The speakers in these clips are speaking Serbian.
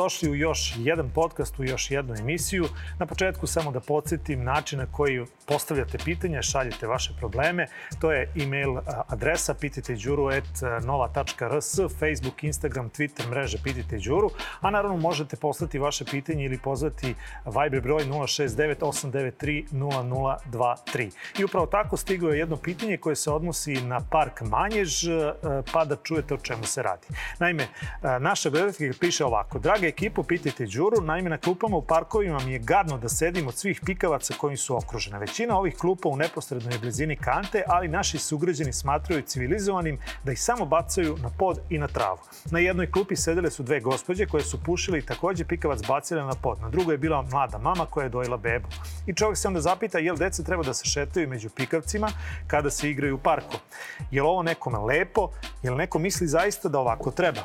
Dobrodošli u još jedan podcast, u još jednu emisiju. Na početku samo da podsjetim način na koji postavljate pitanja, šaljete vaše probleme. To je e-mail adresa pitajteđuru.nova.rs, Facebook, Instagram, Twitter, mreže Pitajte Đuru, a naravno možete poslati vaše pitanje ili pozvati Viber broj 069 I upravo tako stiglo je jedno pitanje koje se odnosi na park Manjež, pa da čujete o čemu se radi. Naime, naša gledateljka piše ovako. Draga ekipo, pitajte Đuru, naime na klupama u parkovima mi je gadno da sedim od svih pikavaca kojim su okružene. Većina ovih klupa u neposrednoj blizini kante, ali naši sugrađani smatraju civilizovanim da ih samo bacaju na pod i na travu. Na jednoj klupi sedele su dve gospođe koje su pušile i takođe pikavac bacile na pod. Na drugoj je bila mlada mama koja je dojela bebu. I čovjek se onda zapita jel deca treba da se šetaju među pikavcima kada se igraju u parku. Je li ovo nekome lepo? Je li neko misli zaista da ovako treba?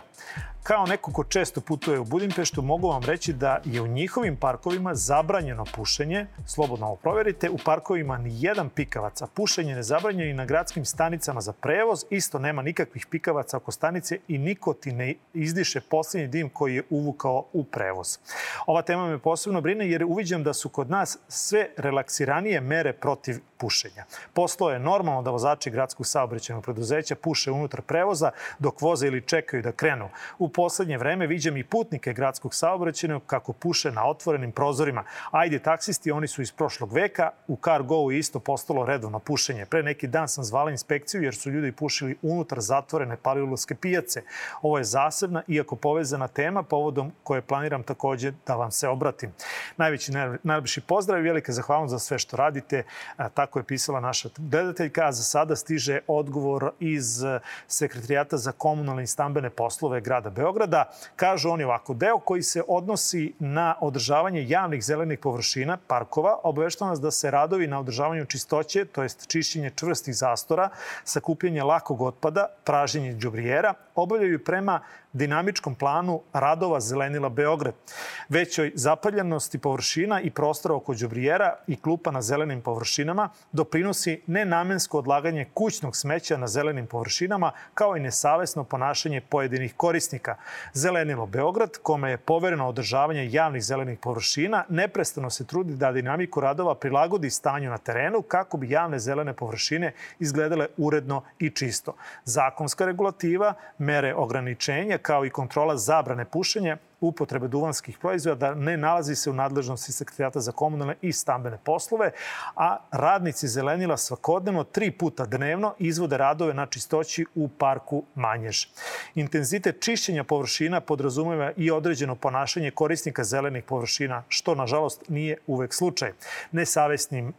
Kao neko ko često putuje u Budimpeštu, mogu vam reći da je u njihovim parkovima zabranjeno pušenje, slobodno ovo proverite, u parkovima ni jedan pikavac, a pušenje ne zabranjeno i na gradskim stanicama za prevoz, isto nema nikakvih pikavaca oko stanice i niko ti ne izdiše poslednji dim koji je uvukao u prevoz. Ova tema me posebno brine jer uviđam da su kod nas sve relaksiranije mere protiv pušenja. Poslo je normalno da vozači gradskog saobraćajnog preduzeća puše unutar prevoza dok voze ili čekaju da krenu. U poslednje vreme viđam i putnike gradskog saobraćajnog kako puše na otvorenim prozorima. Ajde taksisti, oni su iz prošlog veka, u Cargo isto postalo redovno pušenje. Pre neki dan sam zvala inspekciju jer su ljudi pušili unutar zatvorene paliulovske pijace. Ovo je zasebna, iako povezana tema, povodom koje planiram takođe da vam se obratim. Najveći, najljepši pozdrav i velika zahvalnost za sve što radite. Tako je pisala naša gledateljka, a za sada stiže odgovor iz Sekretarijata za komunalne i stambene poslove grada Beograda Beograda. Kažu oni ovako, deo koji se odnosi na održavanje javnih zelenih površina, parkova, obaveštava nas da se radovi na održavanju čistoće, to jest čišćenje čvrstih zastora, sakupljanje lakog otpada, praženje džubrijera, obavljaju prema dinamičkom planu radova Zelenila Beograd. Većoj zapaljenosti površina i prostora oko džubrijera i klupa na zelenim površinama doprinosi nenamensko odlaganje kućnog smeća na zelenim površinama, kao i nesavesno ponašanje pojedinih korisnika. Zelenilo Beograd, kome je povereno održavanje javnih zelenih površina, neprestano se trudi da dinamiku radova prilagodi stanju na terenu kako bi javne zelene površine izgledale uredno i čisto. Zakonska regulativa, mere ograničenja kao i kontrola zabrane pušenja, upotrebe duvanskih proizvoda ne nalazi se u nadležnosti Sekretarijata za komunalne i stambene poslove, a radnici Zelenila svakodnevno tri puta dnevno izvode radove na čistoći u parku Manjež. Intenzitet čišćenja površina podrazumeva i određeno ponašanje korisnika zelenih površina, što nažalost nije uvek slučaj. Nesavesnim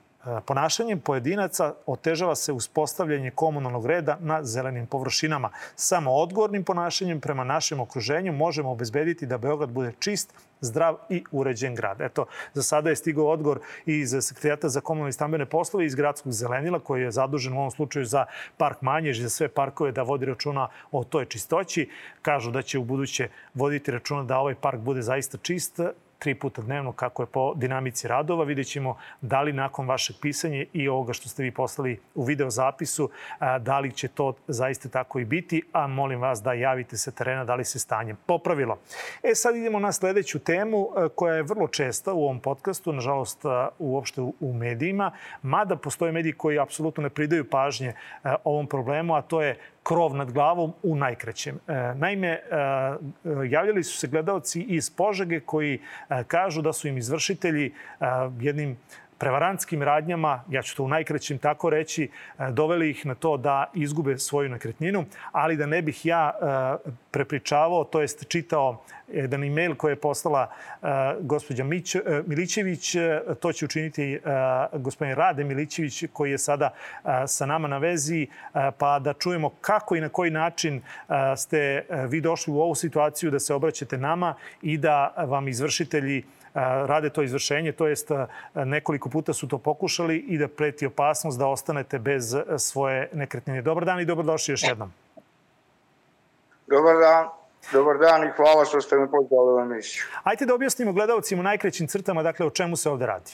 Ponašanjem pojedinaca otežava se uspostavljanje komunalnog reda na zelenim površinama. Samo odgovornim ponašanjem prema našem okruženju možemo obezbediti da Beograd bude čist, zdrav i uređen grad. Eto, za sada je stigao odgovor iz Sekretarijata za komunalne i stambene poslove iz Gradskog zelenila, koji je zadužen u ovom slučaju za park Manjež i za sve parkove da vodi računa o toj čistoći. Kažu da će u buduće voditi računa da ovaj park bude zaista čist tri puta dnevno kako je po dinamici radova. Vidjet ćemo da li nakon vašeg pisanja i ovoga što ste vi poslali u video zapisu, da li će to zaista tako i biti, a molim vas da javite se terena da li se stanje popravilo. E sad idemo na sledeću temu koja je vrlo česta u ovom podcastu, nažalost uopšte u medijima, mada postoje mediji koji apsolutno ne pridaju pažnje ovom problemu, a to je krov nad glavom u najkraćem. E, naime, e, javljali su se gledalci iz Požege koji e, kažu da su im izvršitelji jednim prevarantskim radnjama, ja ću to u najkraćim tako reći, doveli ih na to da izgube svoju nekretninu, ali da ne bih ja prepričavao, to jest čitao jedan e-mail koji je poslala uh, gospođa Milićević. To će učiniti gospodin Rade Milićević koji je sada sa nama na vezi, pa da čujemo kako i na koji način ste vi došli u ovu situaciju da se obraćate nama i da vam izvršitelji rade to izvršenje, to jest nekoliko puta su to pokušali i da preti opasnost da ostanete bez svoje nekretnine. Dobar dan i dobrodošli još jednom. Dobar dan. Dobar dan i hvala što ste me pozvali u emisiju. Ajde da objasnimo gledalcima u najkrećim crtama, dakle, o čemu se ovde radi.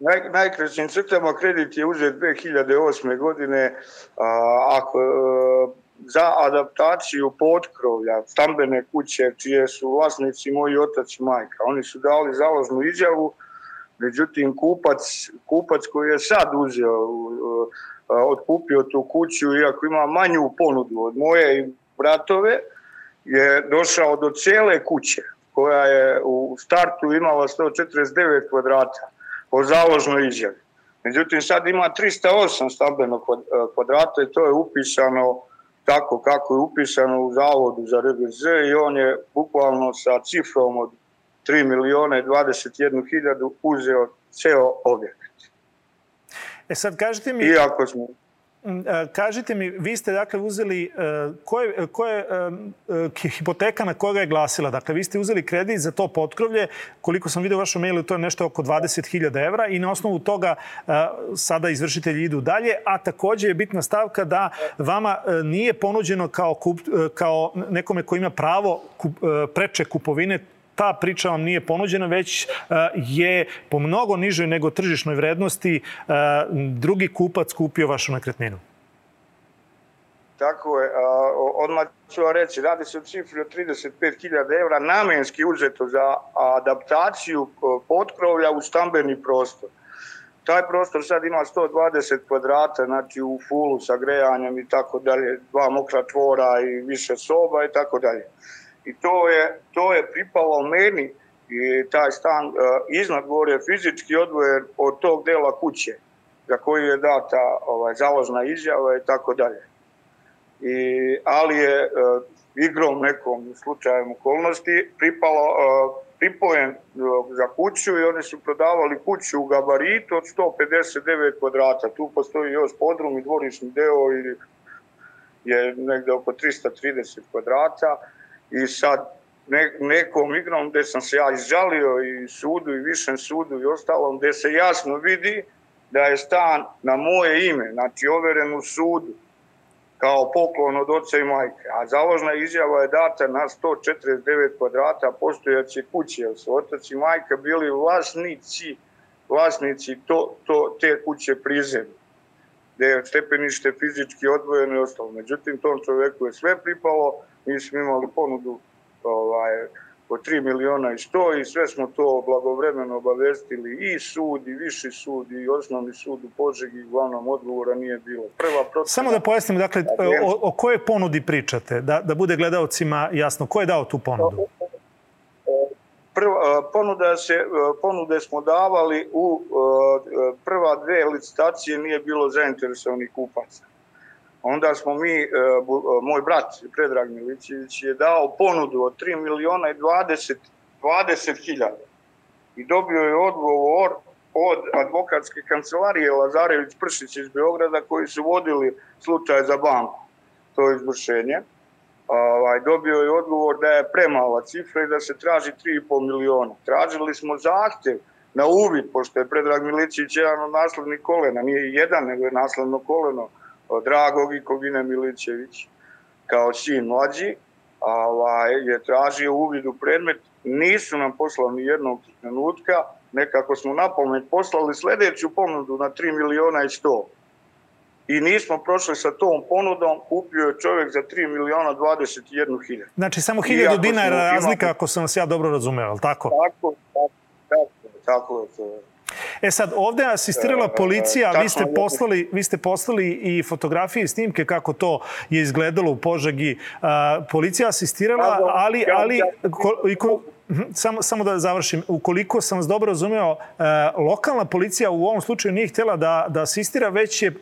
Naj, najkrećim crtama kredit je uzet 2008. godine. A, ako, za adaptaciju potkrovlja stambene kuće čije su vlasnici moji otac i majka. Oni su dali založnu izjavu, međutim kupac, kupac koji je sad uzeo, otkupio tu kuću, iako ima manju ponudu od moje i bratove, je došao do cele kuće koja je u startu imala 149 kvadrata po založnoj izjavi. Međutim, sad ima 308 stambenog kvadrata i to je upisano tako kako je upisano u Zavodu za RGZ i on je bukvalno sa cifrom od 3 miliona i 21 hiljadu uzeo ceo objekt. E sad kažete mi... Iako smo... Mm, kažite mi, vi ste dakle uzeli, e, koje, koje e, hipoteka na koga je glasila? Dakle, vi ste uzeli kredit za to potkrovlje, koliko sam vidio u vašom mailu, to je nešto oko 20.000 evra i na osnovu toga sada izvršitelji idu dalje, a takođe je bitna stavka da vama nije ponuđeno kao, kup, kao nekome ko ima pravo kup, preče kupovine ta priča vam nije ponuđena, već e, je po mnogo nižoj nego tržišnoj vrednosti e, drugi kupac kupio vašu nekretninu. Tako je. Odmah ću vam reći, radi se o cifri od 35.000 evra namenski uzeto za adaptaciju potkrovlja u stambeni prostor. Taj prostor sad ima 120 kvadrata, znači u fulu sa grejanjem i tako dalje, dva mokra tvora i više soba i tako dalje i to je, to je pripalo meni i taj stan uh, iznad gore fizički odvojen od tog dela kuće za koju je data ovaj, založna izjava i tako dalje. I, ali je uh, igrom nekom slučajem okolnosti pripalo, uh, pripojen za kuću i oni su prodavali kuću u gabaritu od 159 kvadrata. Tu postoji još podrum i dvorišni deo i je negde oko 330 kvadrata i sad ne, nekom igrom gde sam se ja izžalio i sudu i višem sudu i ostalom gde se jasno vidi da je stan na moje ime, znači overen u sudu kao poklon od oca i majke. A založna izjava je data na 149 kvadrata postojaće kuće, jer su otac i majka bili vlasnici, vlasnici to, to, te kuće prizemlje gde je stepenište fizički odvojeno i ostalo. Međutim, tom čoveku je sve pripalo, mi smo imali ponudu ovaj, po 3 miliona i 100 i sve smo to blagovremeno obavestili i sud i viši sud i osnovni sud u Požegi uglavnom odgovora nije bilo. Prva procena... Samo da pojasnim, dakle, o, o kojoj ponudi pričate? Da, da bude gledalcima jasno. Ko je dao tu ponudu? Prva, ponuda se, ponude smo davali u prva dve licitacije nije bilo zainteresovanih kupaca. Onda smo mi, moj brat Predrag Milićević je dao ponudu od 3 miliona i 20, 20 hiljada i dobio je odgovor od advokatske kancelarije Lazarević Pršić iz Beograda koji su vodili slučaj za banku, to izvršenje ovaj, dobio je odgovor da je premala cifra i da se traži 3,5 miliona. Tražili smo zahtev na uvid, pošto je Predrag Milićić jedan od naslednih kolena, nije jedan, nego je nasledno koleno Dragog i Kovine Milićević, kao sin mlađi, ovaj, je tražio uvid u predmet, nisu nam poslali ni jednog trenutka, nekako smo na pamet poslali sledeću ponudu na 3 miliona i 100 i nismo prošli sa tom ponudom, kupio je čovjek za 3 miliona 21 hiljada. Znači samo 1000 dinara razlika, ako sam vas ja dobro razumeo, ali tako? Tako, tako, tako, tako je to. E sad, ovde je asistirala e, policija, vi ste poslali, vi ste poslali i fotografije i snimke kako to je izgledalo u Požegi. Policija asistirala, ali, ali, ko, Mhm, samo, samo da završim. Ukoliko sam vas dobro razumeo, e, lokalna policija u ovom slučaju nije htjela da, da asistira, već je e,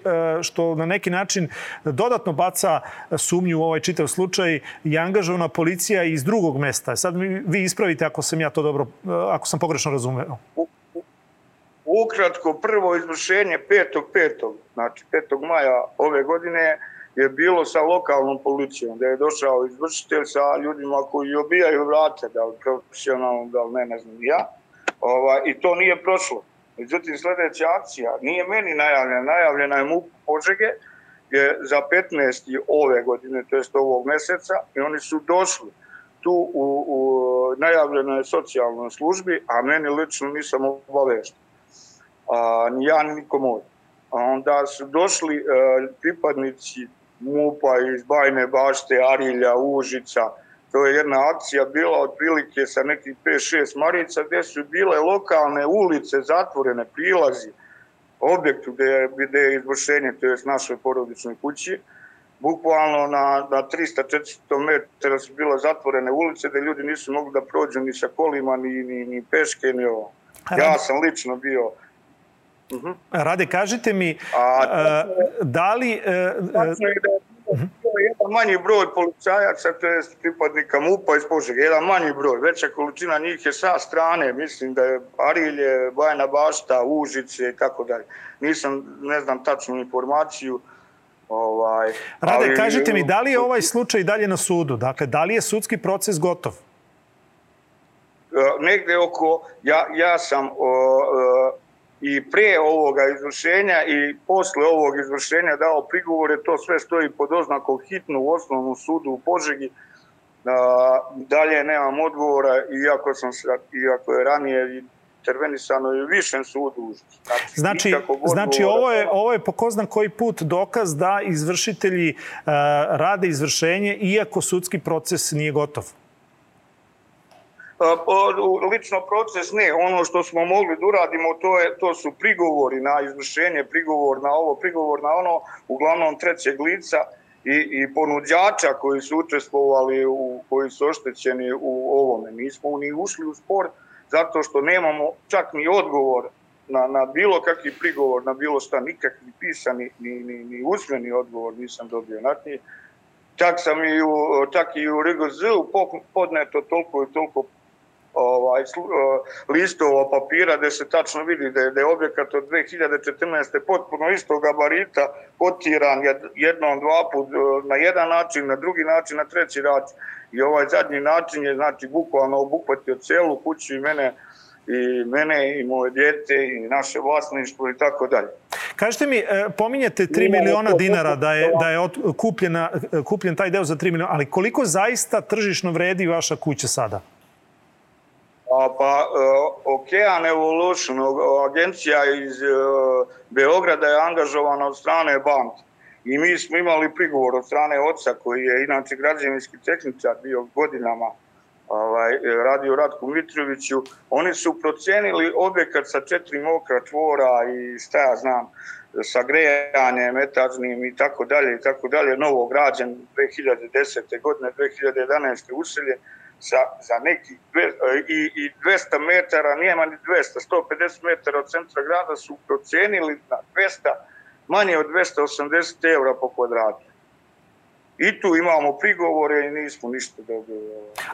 što na neki način dodatno baca sumnju u ovaj čitav slučaj i angažovana policija iz drugog mesta. Sad mi, vi ispravite ako sam ja to dobro, e, ako sam pogrešno razumeo. Ukratko, prvo izvršenje 5.5. znači 5. maja ove godine je bilo sa lokalnom policijom, da je došao izvršitelj sa ljudima koji obijaju vrate, da li profesionalno, da li ne, ne znam ja, Ova, i to nije prošlo. Međutim, sledeća akcija nije meni najavljena, najavljena je MUP Požege, je za 15. ove godine, to jest ovog meseca, i oni su došli tu u, u najavljenoj socijalnoj službi, a meni lično nisam obavešten. A, ni ja, ni niko moj. Onda su došli e, pripadnici MUPA iz Bajne bašte, Arilja, Užica. To je jedna akcija bila otprilike sa nekih 5-6 marica gde su bile lokalne ulice zatvorene, prilazi objektu gde je, gde je izvršenje, to je našoj porodičnoj kući. Bukvalno na, na 300-400 metara su bila zatvorene ulice gde ljudi nisu mogli da prođu ni sa kolima, ni, ni, ni peške, ni ovo. Ja sam lično bio Uh -huh. Rade, kažite mi, a, uh, da li... Uh, tačno je da je jedan manji broj policajaca, to je pripadnika MUPA iz Požega, jedan manji broj, veća količina njih je sa strane, mislim da je Arilje, Bajna Bašta, Užice i tako dalje. Nisam, ne znam tačnu informaciju, Ovaj, Rade, ali, kažite mi, da li je ovaj slučaj dalje na sudu? Dakle, da li je sudski proces gotov? Negde oko, ja, ja sam o, o, i pre ovoga izvršenja i posle ovog izvršenja dao prigovore, to sve stoji pod oznakom hitno u osnovnom sudu u Požegi. dalje nemam odgovora, iako, sam, iako je ranije intervenisano i u višem sudu. Znači, znači, znači ovo, je, ovo je po ko zna koji put dokaz da izvršitelji uh, rade izvršenje iako sudski proces nije gotov. Lično proces ne, ono što smo mogli da uradimo to, je, to su prigovori na izvršenje, prigovor na ovo, prigovor na ono, uglavnom trećeg lica i, i ponuđača koji su učestvovali, u, koji su oštećeni u ovome. Nismo ni ušli u sport zato što nemamo čak ni odgovor na, na bilo kakvi prigovor, na bilo šta, nikakvi pisani, ni, ni, ni usmeni odgovor nisam dobio. Znači, čak sam i u, čak i u RGZ-u podneto toliko i toliko ovaj, listova papira gde se tačno vidi da je, da je objekat od 2014. potpuno isto gabarita kotiran jednom, dva put na jedan način, na drugi način, na treći način. I ovaj zadnji način je znači bukvalno obuhvatio celu kuću i mene i mene i moje djete i naše vlasništvo i tako dalje. Kažete mi, e, pominjete 3 miliona dinara da je, da je kupljena, kupljen taj deo za 3 miliona, ali koliko zaista tržišno vredi vaša kuća sada? Pa, uh, Okean Evolution, agencija iz uh, Beograda je angažovana od strane banke. I mi smo imali prigovor od strane oca koji je inače građevinski tehničar bio godinama ovaj, radio Ratku Mitroviću. Oni su procenili objekat sa četiri mokra tvora i šta ja znam, sa grejanjem etažnim i tako dalje i tako dalje, novo građen 2010. godine, 2011. useljen za, za neki dve, i, i 200 metara, nijema ni 200, 150 metara od centra grada su procenili na 200, manje od 280 eura po kvadratu. I tu imamo prigovore i nismo ništa dobili.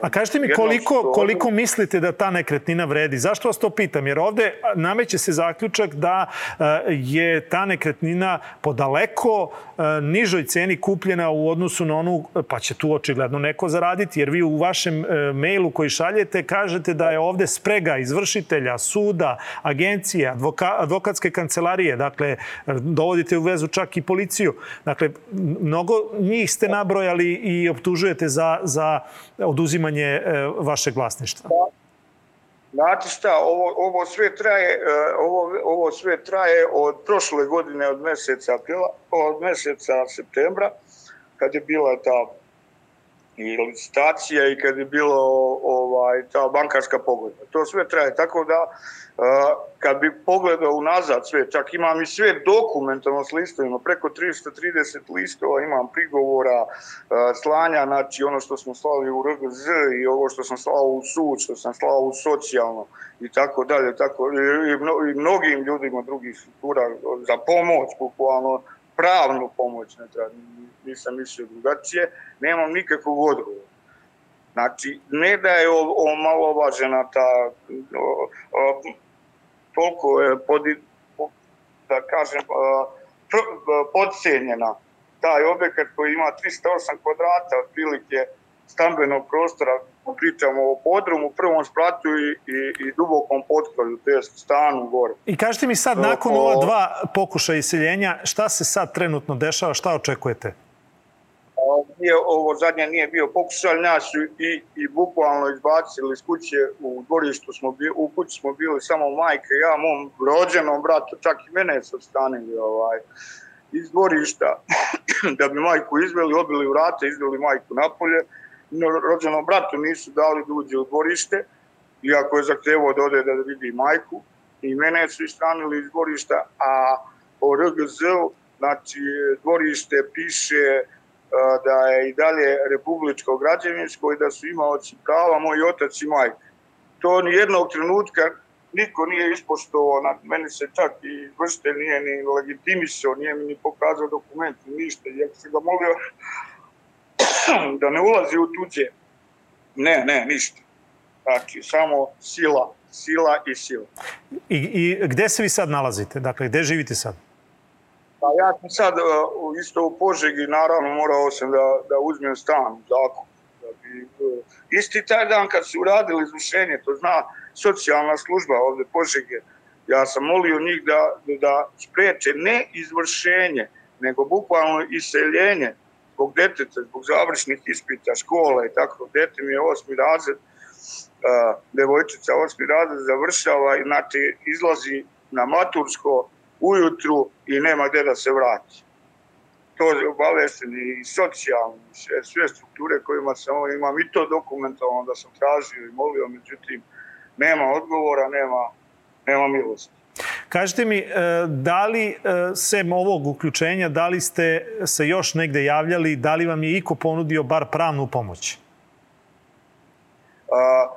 A kažete mi koliko, koliko mislite da ta nekretnina vredi? Zašto vas to pitam? Jer ovde nameće se zaključak da e, je ta nekretnina podaleko e, nižoj ceni kupljena u odnosu na onu, pa će tu očigledno neko zaraditi, jer vi u vašem e, mailu koji šaljete kažete da je ovde sprega izvršitelja, suda, agencije, advoka, advokatske kancelarije, dakle, dovodite u vezu čak i policiju. Dakle, mnogo njih ste nabrojali i optužujete za, za oduzimanje e, vašeg vlasništva? Znate šta, ovo, ovo sve traje, e, ovo, ovo sve traje od prošle godine, od meseca aprila, od meseca septembra, kad je bila ta i licitacija i kad je bilo ovaj ta bankarska pogodba. To sve traje tako da kad bi pogledao unazad sve, čak imam i sve dokumentovano s listovima, preko 330 listova imam prigovora, slanja, znači ono što smo slali u RGZ i ovo što sam slao u sud, što sam slao u socijalno i tako dalje, tako i mnogim ljudima drugih struktura za pomoć, bukvalno pravnu pomoć, ne treba, nisam mislio drugačije, nemam nikakvog odgovora. Znači, ne da je omalovažena ta, o, o, toliko je pod, da kažem, podcijenjena taj objekat koji ima 308 kvadrata, otprilike stambenog prostora, pričamo o podrumu, prvom spratu i, i, i dubokom potkroju, to je stanu gore. I kažete mi sad, nakon ova dva pokušaja iseljenja, šta se sad trenutno dešava, šta očekujete? nije, ovo zadnje nije bio pokušaj, nas su i, i bukvalno izbacili iz kuće u dvorištu smo bili, u kući smo bili samo majke, ja, mom rođenom bratu, čak i mene su stanili ovaj. iz dvorišta da bi majku izveli, obili vrate, izveli majku napolje. No, rođenom bratu nisu dali da uđe u dvorište, iako je zahtevo da ode da vidi majku. I mene su istranili iz dvorišta, a o RGZ-u, znači dvorište piše da je i dalje republičko građevinsko i da su imaoci prava moj otac i majka. To ni jednog trenutka niko nije ispoštovao, na meni se čak i vrste nije ni legitimisao, nije mi ni pokazao dokument, ništa. Ja sam ga molio da ne ulazi u tuđe. Ne, ne, ništa. Znači, samo sila, sila i sila. I, I gde se vi sad nalazite? Dakle, gde živite sad? Pa ja sam sad uh, isto u Požegi, naravno morao sam da, da uzmem stan, zakup. Da bi, uh, isti taj dan kad su uradili izvršenje, to zna socijalna služba ovde Požege, ja sam molio njih da, da spreče ne izvršenje, nego bukvalno iseljenje zbog deteta, zbog završnih ispita, škole i tako. Dete mi je osmi razred, devojčica osmi razred završava i znači izlazi na matursko ujutru i nema gde da se vrati. To je obavešteni i socijalni, sve, sve strukture kojima sam imam i to dokumentovano da sam tražio i molio, međutim, nema odgovora, nema, nema milosti. Kažite mi, e, da li, e, sem ovog uključenja, da li ste se još negde javljali, da li vam je iko ponudio bar pravnu pomoć? A, a,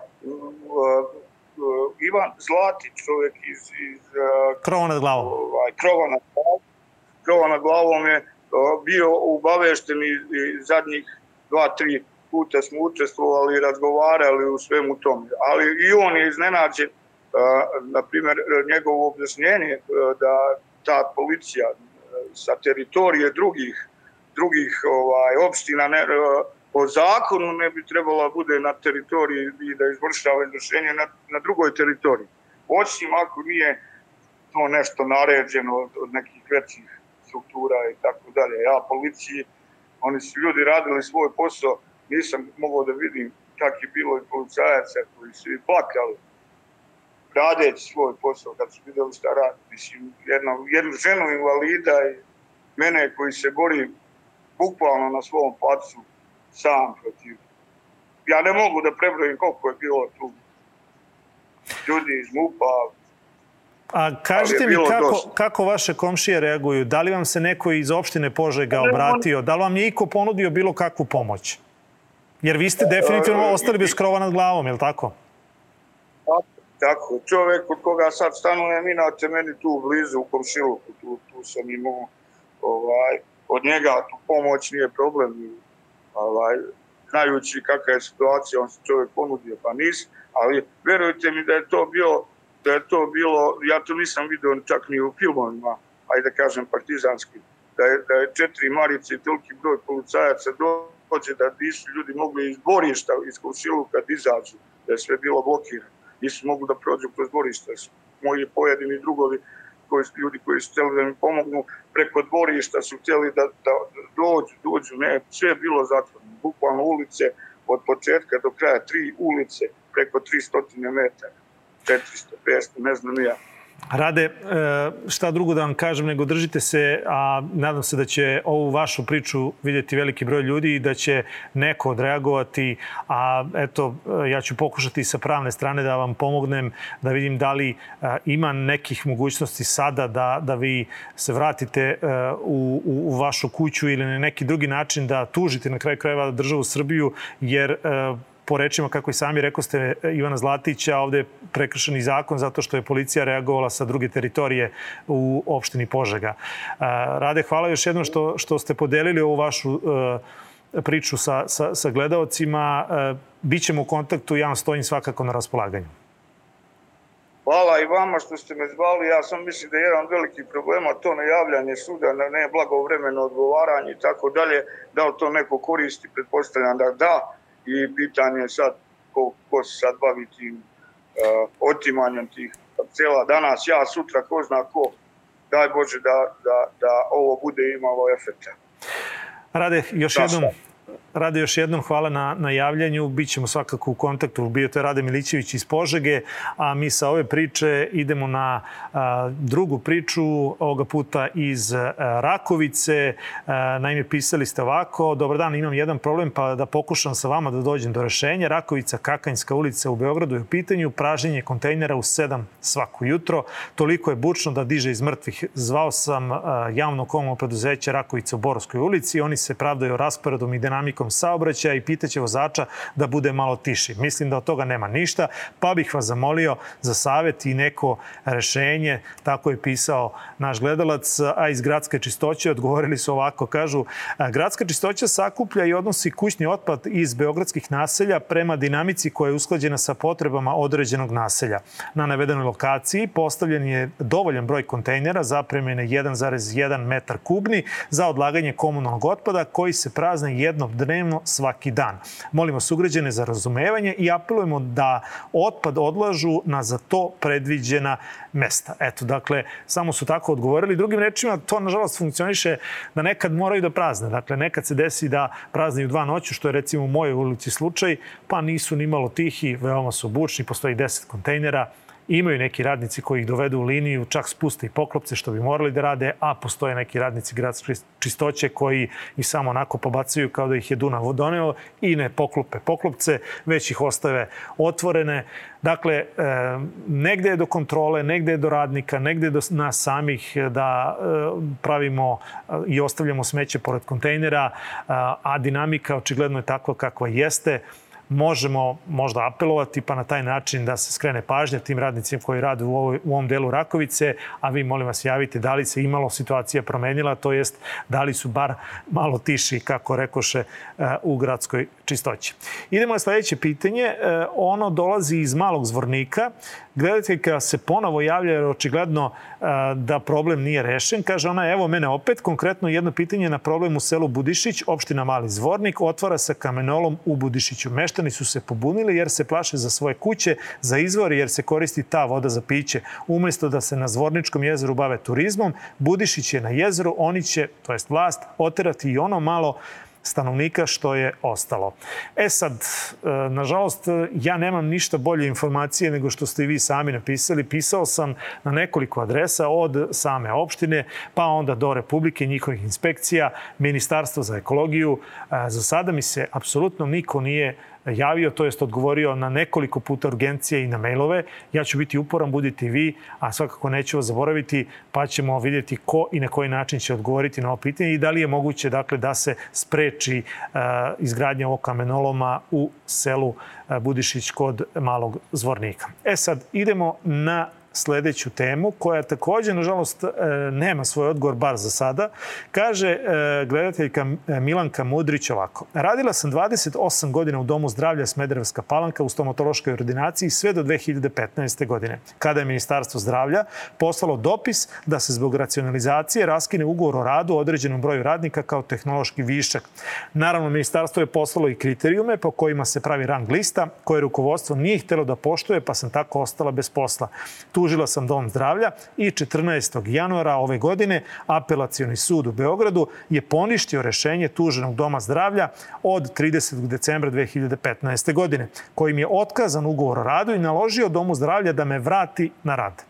Ivan Zlati, čovjek iz... iz krova nad glavom. Ovaj, krova nad glavom. Krova nad glavom je bio ubavešten i, i zadnjih dva, tri puta smo učestvovali i razgovarali u svemu tome. Ali i on je iznenađen, na primjer, njegovo objašnjenje da ta policija sa teritorije drugih drugih ovaj opština ne, po zakonu ne bi trebala bude na teritoriji i da izvršava izvršenje na, na drugoj teritoriji. Osim ako nije to nešto naređeno od, od nekih većih struktura i tako dalje. Ja policiji, oni su ljudi radili svoj posao, nisam mogao da vidim kak je bilo i policajaca koji su i plakali radeći svoj posao kad su videli šta radi. Mislim, jednu, jednu ženu invalida i mene koji se bori bukvalno na svom placu sam protiv. Ja ne mogu da prebrojim koliko je bilo tu ljudi iz MUPA, A kažite mi kako, kako vaše komšije reaguju? Da li vam se neko iz opštine Požega obratio? Da li vam je iko ponudio bilo kakvu pomoć? Jer vi ste definitivno ostali bez krova nad glavom, je li tako? Tako. Čovek od koga sad stanujem, inače meni tu blizu u komšiluku, tu, tu sam imao ovaj, od njega tu pomoć nije problem ovaj, znajući kakva je situacija, on se čovjek ponudio, pa nis, ali verujte mi da je to bilo, da je to bilo, ja to nisam video čak ni u filmovima, ajde da kažem partizanski, da je, da je četiri marice i toliki broj policajaca dođe da nisu ljudi mogli iz dvorišta, iz komšiluka da izađu, da je sve bilo blokirano. Nisu mogli da prođu kroz dvorišta. Moji pojedini drugovi koji, ljudi koji su htjeli da mi pomognu preko dvorišta su htjeli da, da dođu, dođu, ne, sve je bilo zatvoreno. Bukvalno ulice od početka do kraja, tri ulice preko 300 metara, 400, 500, ne znam ja. Rade, e, šta drugo da vam kažem nego držite se, a nadam se da će ovu vašu priču vidjeti veliki broj ljudi i da će neko odreagovati, a eto, e, ja ću pokušati sa pravne strane da vam pomognem, da vidim da li e, ima nekih mogućnosti sada da, da vi se vratite u, u, u vašu kuću ili na neki drugi način da tužite na kraju krajeva državu Srbiju, jer po rečima, kako i sami rekao ste, Ivana Zlatića, ovde je prekršeni zakon zato što je policija reagovala sa druge teritorije u opštini Požega. Rade, hvala još jednom što, što ste podelili ovu vašu e, priču sa, sa, sa gledalcima. E, Bićemo u kontaktu, ja vam stojim svakako na raspolaganju. Hvala i vama što ste me zvali. Ja sam mislim da je jedan veliki problema to najavljanje suda, ne blagovremeno odgovaranje i tako dalje. Da li to neko koristi, pretpostavljam da da i pitanje je sad ko, ko se sad bavi tim uh, otimanjem tih parcela. Danas ja, sutra ko zna ko, daj Bože da, da, da ovo bude imalo efekta. Rade, još da, jednom, Rade, još jednom hvala na, na javljanju. Bićemo svakako u kontaktu. Bio to Rade Milićević iz Požege, a mi sa ove priče idemo na a, drugu priču, ovoga puta iz a, Rakovice. A, naime, pisali ste ovako, dobar dan, imam jedan problem, pa da pokušam sa vama da dođem do rešenja. Rakovica, Kakanjska ulica u Beogradu je u pitanju, praženje kontejnera u 7 svako jutro. Toliko je bučno da diže iz mrtvih. Zvao sam a, javno komunalno preduzeće Rakovica u Borovskoj ulici. Oni se pravdaju rasporedom i dinamikom saobraćaja i pitaće vozača da bude malo tiši. Mislim da od toga nema ništa, pa bih vas zamolio za savet i neko rešenje. Tako je pisao naš gledalac, a iz gradske čistoće odgovorili su ovako, kažu gradska čistoća sakuplja i odnosi kućni otpad iz beogradskih naselja prema dinamici koja je usklađena sa potrebama određenog naselja. Na navedenoj lokaciji postavljen je dovoljan broj kontejnera zapremljene 1,1 metar kubni za odlaganje komunalnog otpada koji se prazne jednom dnevno svaki dan. Molimo sugrađene za razumevanje i apelujemo da otpad odlažu na za to predviđena mesta. Eto, dakle, samo su tako odgovorili. Drugim rečima, to nažalost funkcioniše da nekad moraju da prazne. Dakle, nekad se desi da praznaju dva noću, što je recimo u mojoj ulici slučaj, pa nisu ni malo tihi, veoma su bučni, postoji 10 kontejnera, Imaju neki radnici koji ih dovedu u liniju, čak spuste i poklopce što bi morali da rade, a postoje neki radnici gradske čistoće koji ih samo onako pobacaju kao da ih je Dunav doneo i ne poklope poklopce, već ih ostave otvorene. Dakle, e, negde je do kontrole, negde je do radnika, negde je do nas samih da e, pravimo e, i ostavljamo smeće pored kontejnera, a dinamika očigledno je takva kakva jeste možemo možda apelovati pa na taj način da se skrene pažnja tim radnicima koji rade u, ovoj, u ovom delu Rakovice, a vi molim vas javite da li se imalo situacija promenila, to jest da li su bar malo tiši, kako rekoše, eh, u gradskoj čistoći. Idemo na sledeće pitanje. Eh, ono dolazi iz malog zvornika. Gledateljka se ponovo javlja jer očigledno eh, da problem nije rešen. Kaže ona, evo mene opet, konkretno jedno pitanje na problem u selu Budišić, opština Mali Zvornik, otvara sa kamenolom u Budišiću. Mešta meštani su se pobunili jer se plaše za svoje kuće, za izvor jer se koristi ta voda za piće. Umesto da se na Zvorničkom jezeru bave turizmom, Budišić je na jezeru, oni će, to jest vlast, oterati i ono malo stanovnika što je ostalo. E sad, e, nažalost, ja nemam ništa bolje informacije nego što ste i vi sami napisali. Pisao sam na nekoliko adresa od same opštine, pa onda do Republike, njihovih inspekcija, Ministarstva za ekologiju. E, za sada mi se apsolutno niko nije javio, to jest odgovorio na nekoliko puta urgencije i na mailove. Ja ću biti uporan, budite vi, a svakako neću vas zaboraviti, pa ćemo vidjeti ko i na koji način će odgovoriti na ovo pitanje i da li je moguće dakle, da se spreči uh, izgradnja ovog kamenoloma u selu uh, Budišić kod Malog Zvornika. E sad, idemo na sledeću temu, koja takođe, nažalost, e, nema svoj odgovor, bar za sada. Kaže e, gledateljka e, Milanka Mudrić ovako. Radila sam 28 godina u Domu zdravlja Smederevska palanka u stomatološkoj ordinaciji sve do 2015. godine, kada je Ministarstvo zdravlja poslalo dopis da se zbog racionalizacije raskine ugovor o radu određenom broju radnika kao tehnološki višak. Naravno, Ministarstvo je poslalo i kriterijume po kojima se pravi rang lista, koje rukovodstvo nije htelo da poštuje, pa sam tako ostala bez posla. Tu tužila sam Dom zdravlja i 14. januara ove godine apelacioni sud u Beogradu je poništio rešenje tuženog Doma zdravlja od 30. decembra 2015. godine, kojim je otkazan ugovor o radu i naložio Domu zdravlja da me vrati na rad.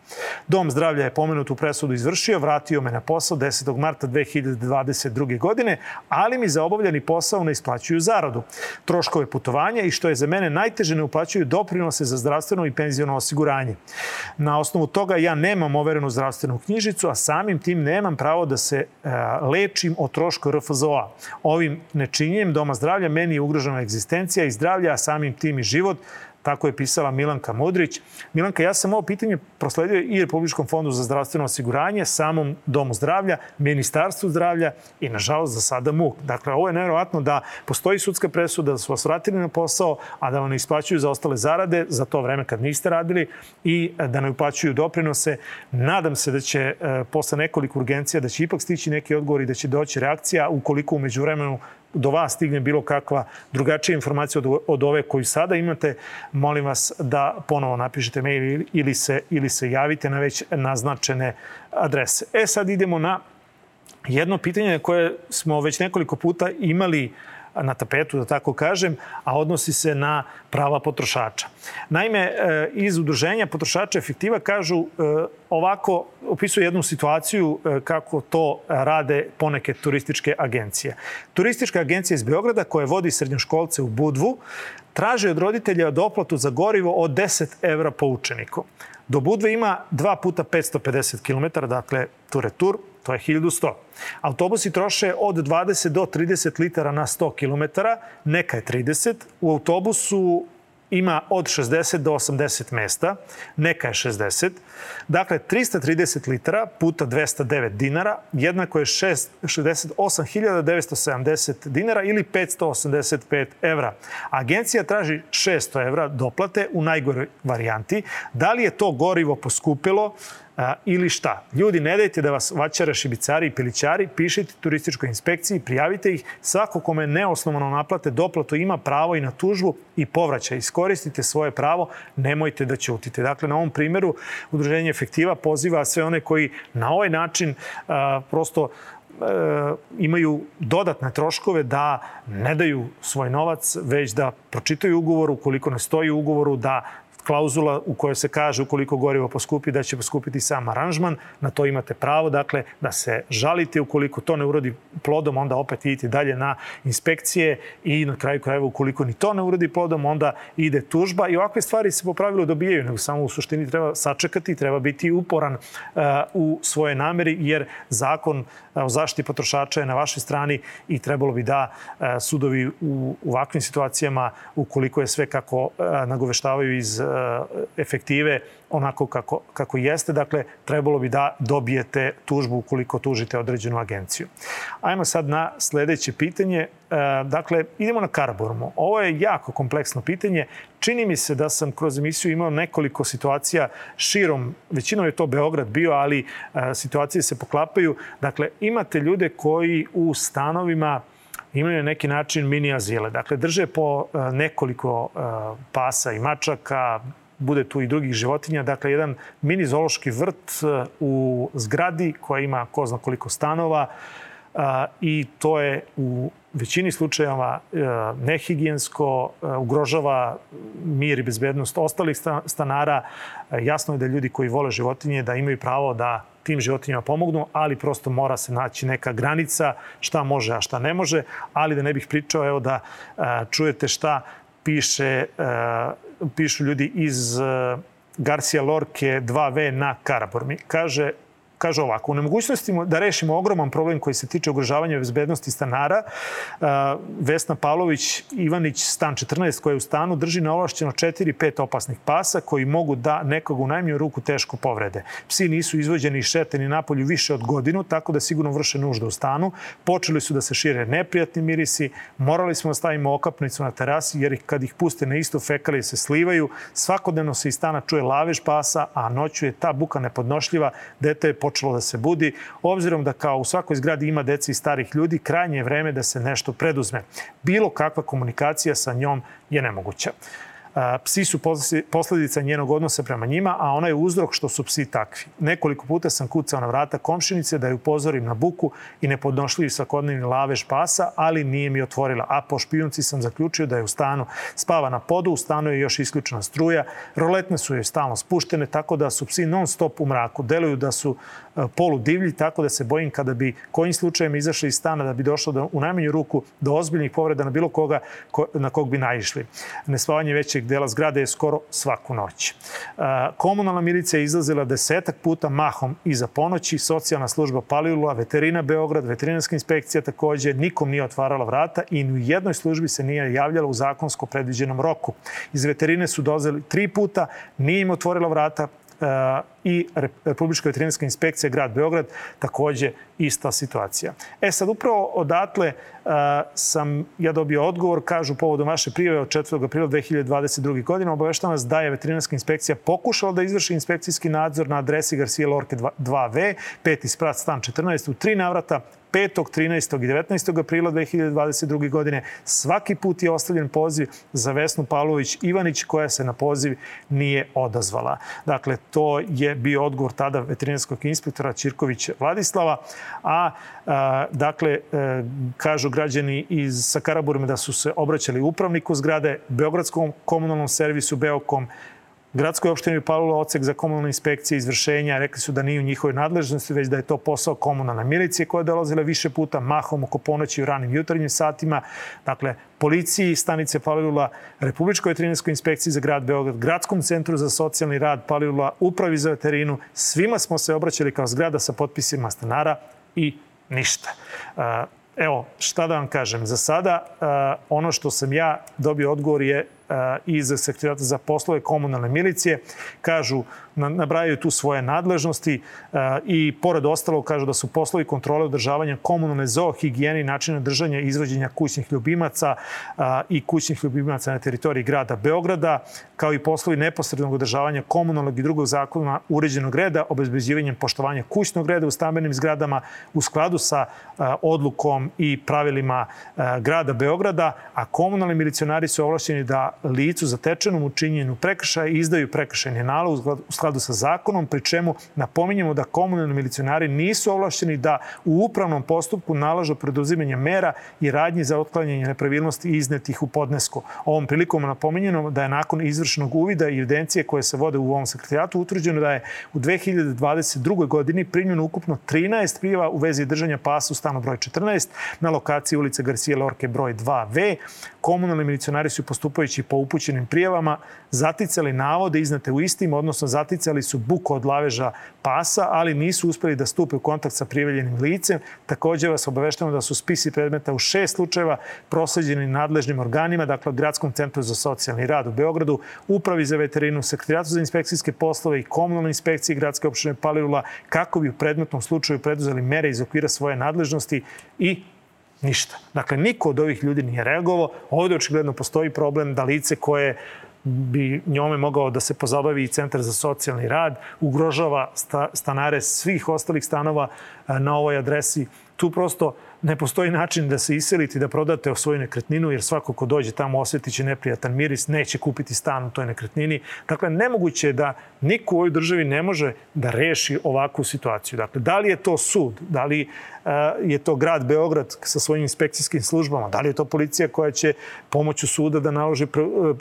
Dom zdravlja je pomenutu presudu izvršio, vratio me na posao 10. marta 2022. godine, ali mi za obavljeni posao ne isplaćuju zaradu, troškove putovanja i što je za mene najteže ne uplaćuju doprinose za zdravstveno i penziono osiguranje. Na osnovu toga ja nemam overenu zdravstvenu knjižicu, a samim tim nemam pravo da se e, lečim o trošku RFZO-a. Ovim nečinjenjem Doma zdravlja meni je ugrožena egzistencija i zdravlja, a samim tim i život, Tako je pisala Milanka Modrić. Milanka, ja sam ovo pitanje prosledio i Republičkom fondu za zdravstveno osiguranje, samom Domu zdravlja, Ministarstvu zdravlja i, nažalost, za sada MUK. Dakle, ovo je nevjerovatno da postoji sudska presuda, da su vas vratili na posao, a da vam ne isplaćuju za ostale zarade za to vreme kad niste radili i da ne uplaćuju doprinose. Nadam se da će e, posle nekoliko urgencija da će ipak stići neki odgovor i da će doći reakcija ukoliko umeđu vremenu do vas stigne bilo kakva drugačija informacija od, od ove koju sada imate, molim vas da ponovo napišete mail ili se, ili se javite na već naznačene adrese. E sad idemo na jedno pitanje koje smo već nekoliko puta imali na tapetu, da tako kažem, a odnosi se na prava potrošača. Naime, e, iz udruženja potrošača efektiva kažu e, ovako, opisuju jednu situaciju e, kako to rade poneke turističke agencije. Turistička agencija iz Beograda koja vodi srednjoškolce u Budvu traže od roditelja doplatu za gorivo od 10 evra po učeniku. Do Budve ima 2 puta 550 km, dakle tu retur, to je 1100. Autobusi troše od 20 do 30 litara na 100 km, neka je 30. U autobusu ima od 60 do 80 mesta, neka je 60. Dakle, 330 litara puta 209 dinara jednako je 68.970 dinara ili 585 evra. Agencija traži 600 evra doplate u najgoroj varijanti. Da li je to gorivo poskupilo? A, ili šta. Ljudi, ne dajte da vas vaćare, šibicari i pilićari, pišite turističkoj inspekciji, prijavite ih. Svako kome neosnovano naplate doplatu ima pravo i na tužbu i povraćaj. Iskoristite svoje pravo, nemojte da ćutite. Dakle, na ovom primjeru Udruženje Efektiva poziva sve one koji na ovaj način a, prosto imaju dodatne troškove da ne daju svoj novac, već da pročitaju ugovor, ukoliko ne stoji u ugovoru, da klauzula u kojoj se kaže ukoliko gorivo poskupi da će poskupiti sam aranžman, na to imate pravo, dakle, da se žalite. Ukoliko to ne urodi plodom, onda opet idete dalje na inspekcije. I na kraju krajeva ukoliko ni to ne urodi plodom, onda ide tužba. I ovakve stvari se po pravilu dobijaju, nego samo u suštini treba sačekati, treba biti uporan uh, u svoje nameri, jer zakon uh, o zaštiti potrošača je na vašoj strani i trebalo bi da uh, sudovi u ovakvim situacijama, ukoliko je sve kako nagoveštavaju iz efektive onako kako, kako jeste. Dakle, trebalo bi da dobijete tužbu ukoliko tužite određenu agenciju. Ajmo sad na sledeće pitanje. E, dakle, idemo na Karaburmu. Ovo je jako kompleksno pitanje. Čini mi se da sam kroz emisiju imao nekoliko situacija širom, većinom je to Beograd bio, ali e, situacije se poklapaju. Dakle, imate ljude koji u stanovima imaju neki način mini azile. Dakle, drže po e, nekoliko e, pasa i mačaka, bude tu i drugih životinja. Dakle, jedan mini zoološki vrt e, u zgradi koja ima ko zna koliko stanova i to je u većini slučajeva nehigijensko, ugrožava mir i bezbednost ostalih stanara. Jasno je da ljudi koji vole životinje da imaju pravo da tim životinjama pomognu, ali prosto mora se naći neka granica šta može, a šta ne može. Ali da ne bih pričao, evo da čujete šta piše, pišu ljudi iz Garcia Lorke 2V na Karaburmi. Kaže, kaže ovako, u nemogućnosti da rešimo ogroman problem koji se tiče ugrožavanja bezbednosti stanara, Vesna Pavlović Ivanić, stan 14, koja je u stanu, drži na ovlašćeno 4-5 opasnih pasa koji mogu da nekog u najmanju ruku teško povrede. Psi nisu izvođeni i šeteni napolju više od godinu, tako da sigurno vrše nužda u stanu. Počeli su da se šire neprijatni mirisi, morali smo da stavimo okapnicu na terasi, jer kad ih puste na isto fekalije se slivaju. Svakodnevno se iz stana čuje lavež pasa, a noću je ta buka nepodnošljiva. Dete je počelo da se budi. Obzirom da kao u svakoj zgradi ima deci i starih ljudi, krajnje je vreme da se nešto preduzme. Bilo kakva komunikacija sa njom je nemoguća. Psi su posledica njenog odnosa prema njima, a ona je uzrok što su psi takvi. Nekoliko puta sam kucao na vrata komšinice da je upozorim na buku i nepodnošljivi svakodnevni lavež pasa, ali nije mi otvorila. A po špijunci sam zaključio da je u stanu spava na podu, u stanu je još isključena struja, roletne su joj stalno spuštene, tako da su psi non stop u mraku. Deluju da su e, polu divlji, tako da se bojim kada bi kojim slučajem izašli iz stana da bi došlo do, u najmanju ruku do ozbiljnih povreda na bilo koga ko, na kog bi naišli. Nespavanje većeg dela zgrade je skoro svaku noć. Komunalna milicija je izlazila desetak puta mahom iza ponoći, socijalna služba Palilula, veterina Beograd, veterinarska inspekcija takođe, nikom nije otvarala vrata i ni u jednoj službi se nije javljala u zakonsko predviđenom roku. Iz veterine su dozeli tri puta, nije im otvorila vrata, i Republička veterinarska inspekcija grad Beograd takođe ista situacija. E sad upravo odatle uh, sam ja dobio odgovor, kažu povodom vaše prijave od 4. aprila 2022. godine, obaveštavam vas da je veterinarska inspekcija pokušala da izvrši inspekcijski nadzor na adresi Garcia Lorke 2V, peti sprat stan 14 u tri navrata 5., 13. i 19. aprila 2022. godine. Svaki put je ostavljen poziv za Vesnu Pavlović Ivanić koja se na poziv nije odazvala. Dakle, to je bio odgovor tada veterinarskog inspektora Čirković Vladislava, a, dakle, e, kažu građani iz Sakaraburme da su se obraćali upravniku zgrade, Beogradskom komunalnom servisu Beokom, Gradskoj opštini Palula ocek za komunalne inspekcije izvršenja rekli su da nije u njihovoj nadležnosti, već da je to posao komunalne milicije koja je dolazila više puta mahom oko ponoći u ranim jutarnjim satima. Dakle, policiji stanice Palilula, Republičkoj veterinarskoj inspekciji za grad Beograd, Gradskom centru za socijalni rad Palilula, Upravi za veterinu. Svima smo se obraćali kao zgrada sa potpisima stanara i ništa. Evo, šta da vam kažem, za sada ono što sam ja dobio odgovor je iz sekretarata za poslove komunalne milicije. Kažu, nabrajaju tu svoje nadležnosti i pored ostalo kažu da su poslovi kontrole održavanja komunalne zoohigijene i načina držanja i izvođenja kućnih ljubimaca i kućnih ljubimaca na teritoriji grada Beograda, kao i poslovi neposrednog održavanja komunalnog i drugog zakona uređenog reda, obezbeđivanjem poštovanja kućnog reda u stambenim zgradama u skladu sa odlukom i pravilima grada Beograda, a komunalni milicionari su ovlašćeni da licu zatečenom u prekršaja izdaju prekršajni nalog u skladu sa zakonom, pri čemu napominjemo da komunalni milicionari nisu ovlašćeni da u upravnom postupku nalažu preduzimanje mera i radnji za otklanjanje nepravilnosti iznetih u podnesku. Ovom prilikom napominjeno da je nakon izvršenog uvida i evidencije koje se vode u ovom sekretarijatu utvrđeno da je u 2022. godini primljeno ukupno 13 prijeva u vezi držanja pasa u stanu broj 14 na lokaciji ulice Garcia Lorke broj 2V. Komunalni milicionari su postupajući po upućenim prijavama zaticali navode iznate u istim, odnosno zaticali su buku od laveža pasa, ali nisu uspeli da stupe u kontakt sa prijavljenim licem. Takođe vas obaveštamo da su spisi predmeta u šest slučajeva prosleđeni nadležnim organima, dakle Gradskom centru za socijalni rad u Beogradu, Upravi za veterinu, Sekretarijatu za inspekcijske poslove i komunalnoj inspekciji Gradske opštine Palilula, kako bi u predmetnom slučaju preduzeli mere iz okvira svoje nadležnosti i Ništa. Dakle, niko od ovih ljudi nije reagovao. Ovde očigledno postoji problem da lice koje bi njome mogao da se pozabavi i Centar za socijalni rad, ugrožava stanare svih ostalih stanova e, na ovoj adresi. Tu prosto ne postoji način da se iselite i da prodate svoju nekretninu, jer svako ko dođe tamo osjetiće neprijatan miris, neće kupiti stan u toj nekretnini. Dakle, nemoguće je da niko u ovoj državi ne može da reši ovakvu situaciju. Dakle, da li je to sud, da li je to grad Beograd sa svojim inspekcijskim službama, da li je to policija koja će pomoću suda da naloži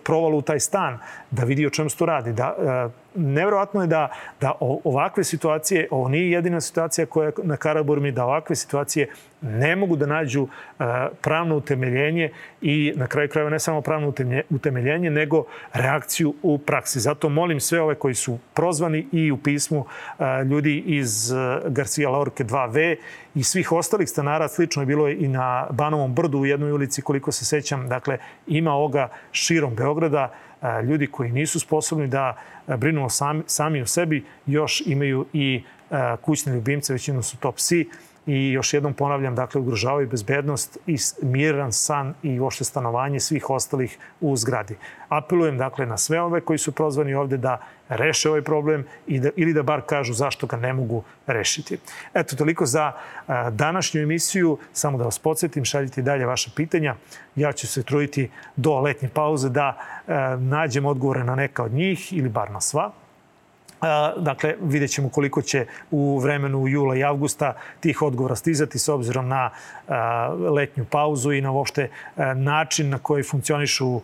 provalu u taj stan, da vidi o čemu se to radi. Da, nevjerojatno je da, da ovakve situacije, ovo nije jedina situacija koja je na Karaburmi, da ovakve situacije ne mogu da nađu pravno utemeljenje i na kraju krajeva ne samo pravno utemeljenje, nego reakciju u praksi. Zato molim sve ove koji su prozvani i u pismu ljudi iz Garcia Lorke 2V i svih ostalih stanara, slično je bilo i na Banovom brdu u jednoj ulici, koliko se sećam. Dakle, ima ovoga širom Beograda, ljudi koji nisu sposobni da brinu sami, sami o sebi, još imaju i kućne ljubimce, većinom su to psi, i još jednom ponavljam, dakle, ugrožavaju bezbednost i miran san i uopšte stanovanje svih ostalih u zgradi. Apelujem, dakle, na sve ove koji su prozvani ovde da reše ovaj problem i da, ili da bar kažu zašto ga ne mogu rešiti. Eto, toliko za a, današnju emisiju. Samo da vas podsjetim, šaljite dalje vaše pitanja. Ja ću se truditi do letnje pauze da a, nađem odgovore na neka od njih ili bar na sva. Dakle, vidjet ćemo koliko će u vremenu jula i avgusta tih odgovora stizati s obzirom na letnju pauzu i na uopšte način na koji funkcionišu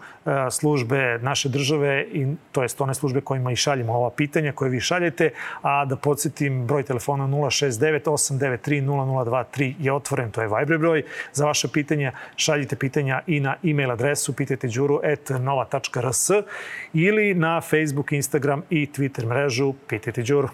službe naše države, i, to jest one službe kojima i šaljemo ova pitanja koje vi šaljete, a da podsjetim broj telefona 069 893 0023 je otvoren, to je Viber broj. Za vaše pitanja šaljite pitanja i na e-mail adresu pitajteđuru.nova.rs ili na Facebook, Instagram i Twitter mrežu Arzu, Pete Tijur.